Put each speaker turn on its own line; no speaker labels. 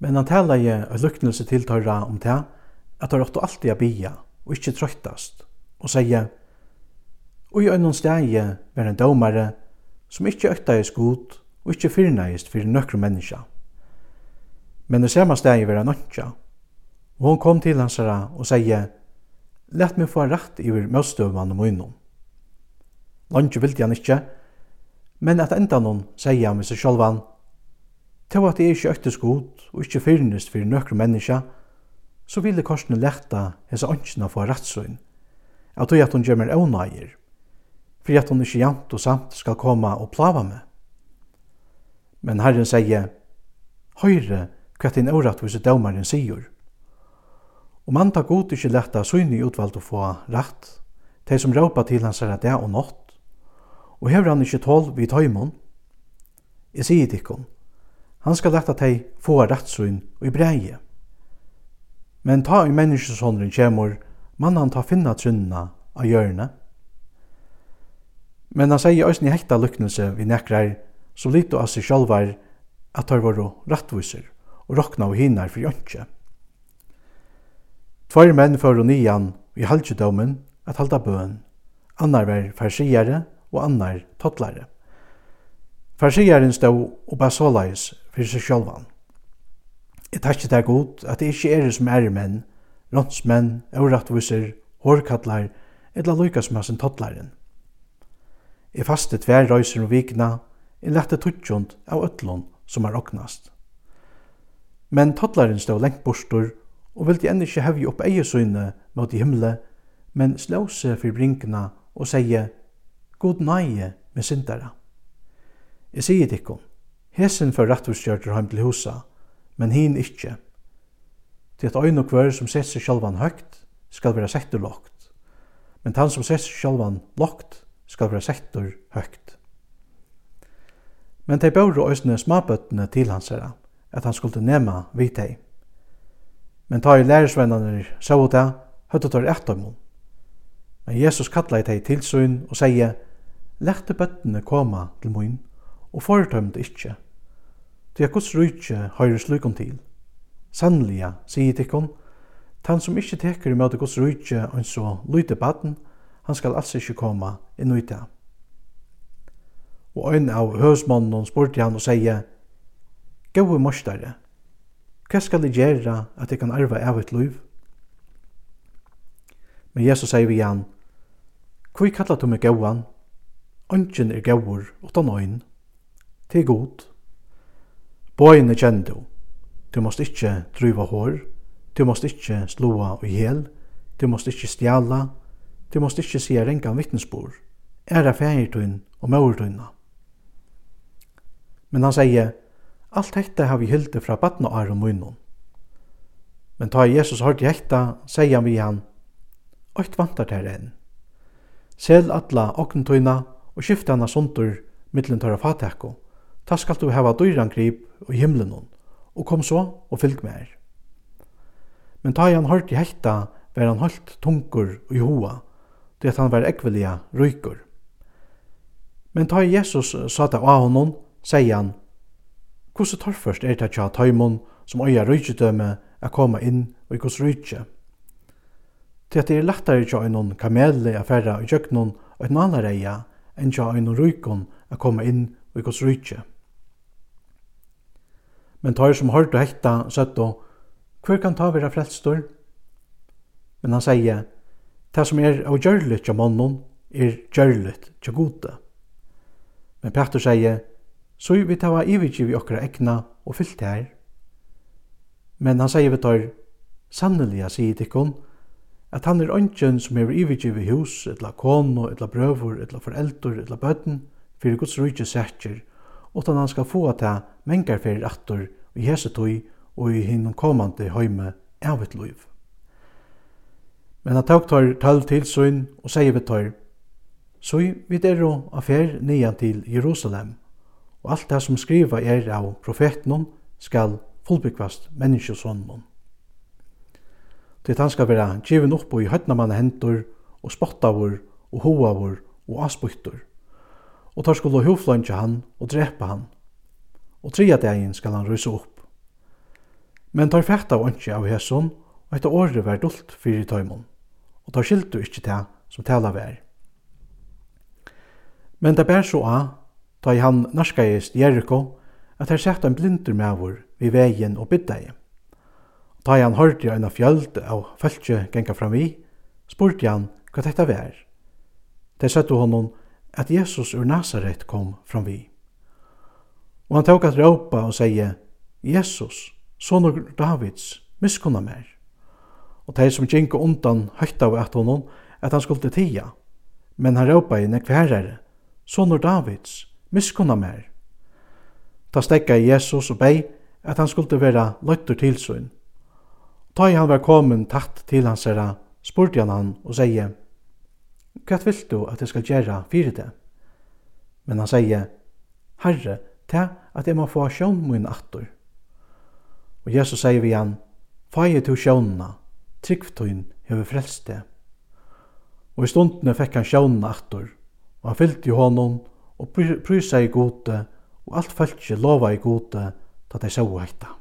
Men han tala i et lyknelse til tørra om det, at han åttu alltid a bia, og ikkje trøytast, og seie, og i øynun stegi var en dømare som ikkje øktaist god og ikkje fyrnaist fyrir nøkru menneska. Men i samme stegi var han ønskja, og hon kom til hansara og seie, Lett meg få rett iver møstøvmann og munnum. Lange vildi han ikkje, men at enda noen seie han med seg sjolvan, til at jeg ikke øktes god og ikke fyrnest for nøkre menneska, så vil det korsene letta hese åndsina for rettsøyn, av tog at hun gjør meg ånægir, for at hun ikke jant og samt skal komme og plava med. Men Herren sier, høyre hva din årettvise dømeren sier. Om han tar god ikke letta søgne utvalgt å få rett, de som råpa til hans er det og nått, og hever han ikke tål vid tøymon, jeg sier til Han skal leta tei få rattsyn og i breie. Men ta i menneskesåndren kjemur, mannan ta finna trunna av hjørne. Men han sier òsni hekta lyknelse vi nekrar, så lite av seg sjálvar at tar var rettviser og rokna og hinar for jøntje. Tvær menn fyrir nian i halvdjudomen at halda bøen, annar var farsiare og annar tottlare. Farsijaren stod og bare såleis for seg sjølvan. Jeg takk det godt at det ikke er som er menn, rånsmenn, øvrattviser, hårkattlar, eller lukas med sin tottlaren. Jeg faste tver røyser og vikna, jeg lette tutsjont av øtlån som er oknast. Men tottlaren stod lengt bostor, og vildi enn ikkje hevje opp eiesyne mot i himle, men slå seg for brinkna og seie, God nøye med syndara. Jeg sier tikkum, hesen for rattvursgjørter heim til husa, men hin ikkje. Til at øyne og kvør som sett seg sjalvan høgt, skal være settur lokt, men han som sett seg sjalvan lokt, skal være settur høgt. Men tei bør øysene smabøttene til hans herra, at han skulle nema vid deg. Men ta i lærersvennerne så det, høyde tar etter mun. Men Jesus kalla i til tilsyn og sier, Lærte bøttene koma til mun, og fordømd ikkje. Det er Guds rujtje høyre slukum til. Sannliga, sier tikkun, tan som ikkje teker imot Guds rujtje og så lyte baden, han skal altså ikkje koma inn i det. Og ein av høsmannen spurte han og sier, Gåe morsdare, hva skal jeg gjøre at jeg kan arve av et liv? Men Jesus sier vi igjen, Hvor kallar du meg gåan? Ongen er gåur utan øyn til god. Bøyene kjenner du. Du måst ikkje dryva hår, du måst ikkje slåa og hel, du måst ikkje stjala, du måst ikkje sia rengan vittnesbor, æra fægertun og maurtunna. Men han sier, alt hetta har vi hilde fra badna og ærum munnen. Men ta Jesus hørte hekta, sier han vi han, Øyt vantar til enn. Sel atla okkentøyna og skifta hana sundur mittlen tørra fatekko, ta skal du hava døyran grip i himlenon, og kom så og fylg med her. Men ta han hørt i hekta, var han holdt tungur i hoa, til at han var ekvelia rykur. Men ta Jesus sa det av honom, sier han, Hvordan torførst er det tja taimon som øya rydgjedømme a koma inn og i hos rydgje? Til at det er lettare tja einon kamele a færa i jøknon og et nalareia enn tja einon rykon a koma inn i hos rydtje. Men tar som hørt og hekta, søtt og, hver kan ta vera frelstor? Men han sier, det som er av gjørlet til mannen, er gjørlet til gode. Men Petter sier, så vi tar av ivigjig vi okra ekna og fyllt her. Men han sier vi tar, sannelig sier tikkun, at han er ønsken som er ivigjig vi hus, etla kono, etla brøvor, etla foreldur, etla bøtten, fyrir Guds rujtje sætjer, utan han skal få at det mengar fyrir attor i hese tøy og i hinnom komande høyme av et liv. Men han tåg tar tøll til søyn og sier vi tøyr, så vid er og affær nian til Jerusalem, og alt det som skriva er av profetnon skal fullbyggvast menneskesånden. Til han skal være givin opp i høytnamanne hendur og spottavur og hoavur og aspuktur og tar skulle huflønge han og drepa han. Og tria dagen skal han rysa opp. Men tar fætta av ønske av hæsson, og etter året var dult fyrir tøymon, og tar skiltu ikkje til som tala vær. Men det bær så av, ta han narskajist Jericho, at her sett en blindur mævur vi vegin og biddegi. Og ta han hørte i en fjöld av fölkje genga fram i, spurte han hva dette vær. Det du honom at Jesus ur Nazaret kom fram vi. Og han tok at råpa og sier, Jesus, sonur Davids, miskunna mer. Og de som gikk undan høyta av at honom, at han skulle tia. Men han råpa i nekve son sonur Davids, miskunna mer. Ta stekka i Jesus og bei at han skulle vera løytur tilsyn. Ta i han var komin tatt til hans herra, spurte han han og sier, Hva vil du at jeg skal gjøre fyrir det? Men han sier, Herre, ta at jeg må få sjån min attor. Og Jesus sier vi han, Fæje to sjånna, tryggftøyn hever frelst det. Og i stundene fikk han sjånna attor, og han fyllte i honom, og prysa i gode, og alt fæltje lova i gode, da de så heita.